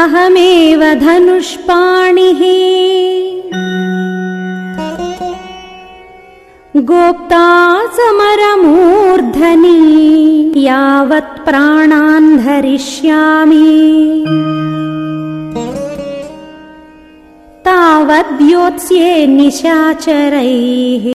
अहमेव धनुष्पाणिः। गोप्ता समरमूर्धनि यावत् प्राणान् धरिष्यामि। तावद्योत्स्ये निशाचरैः।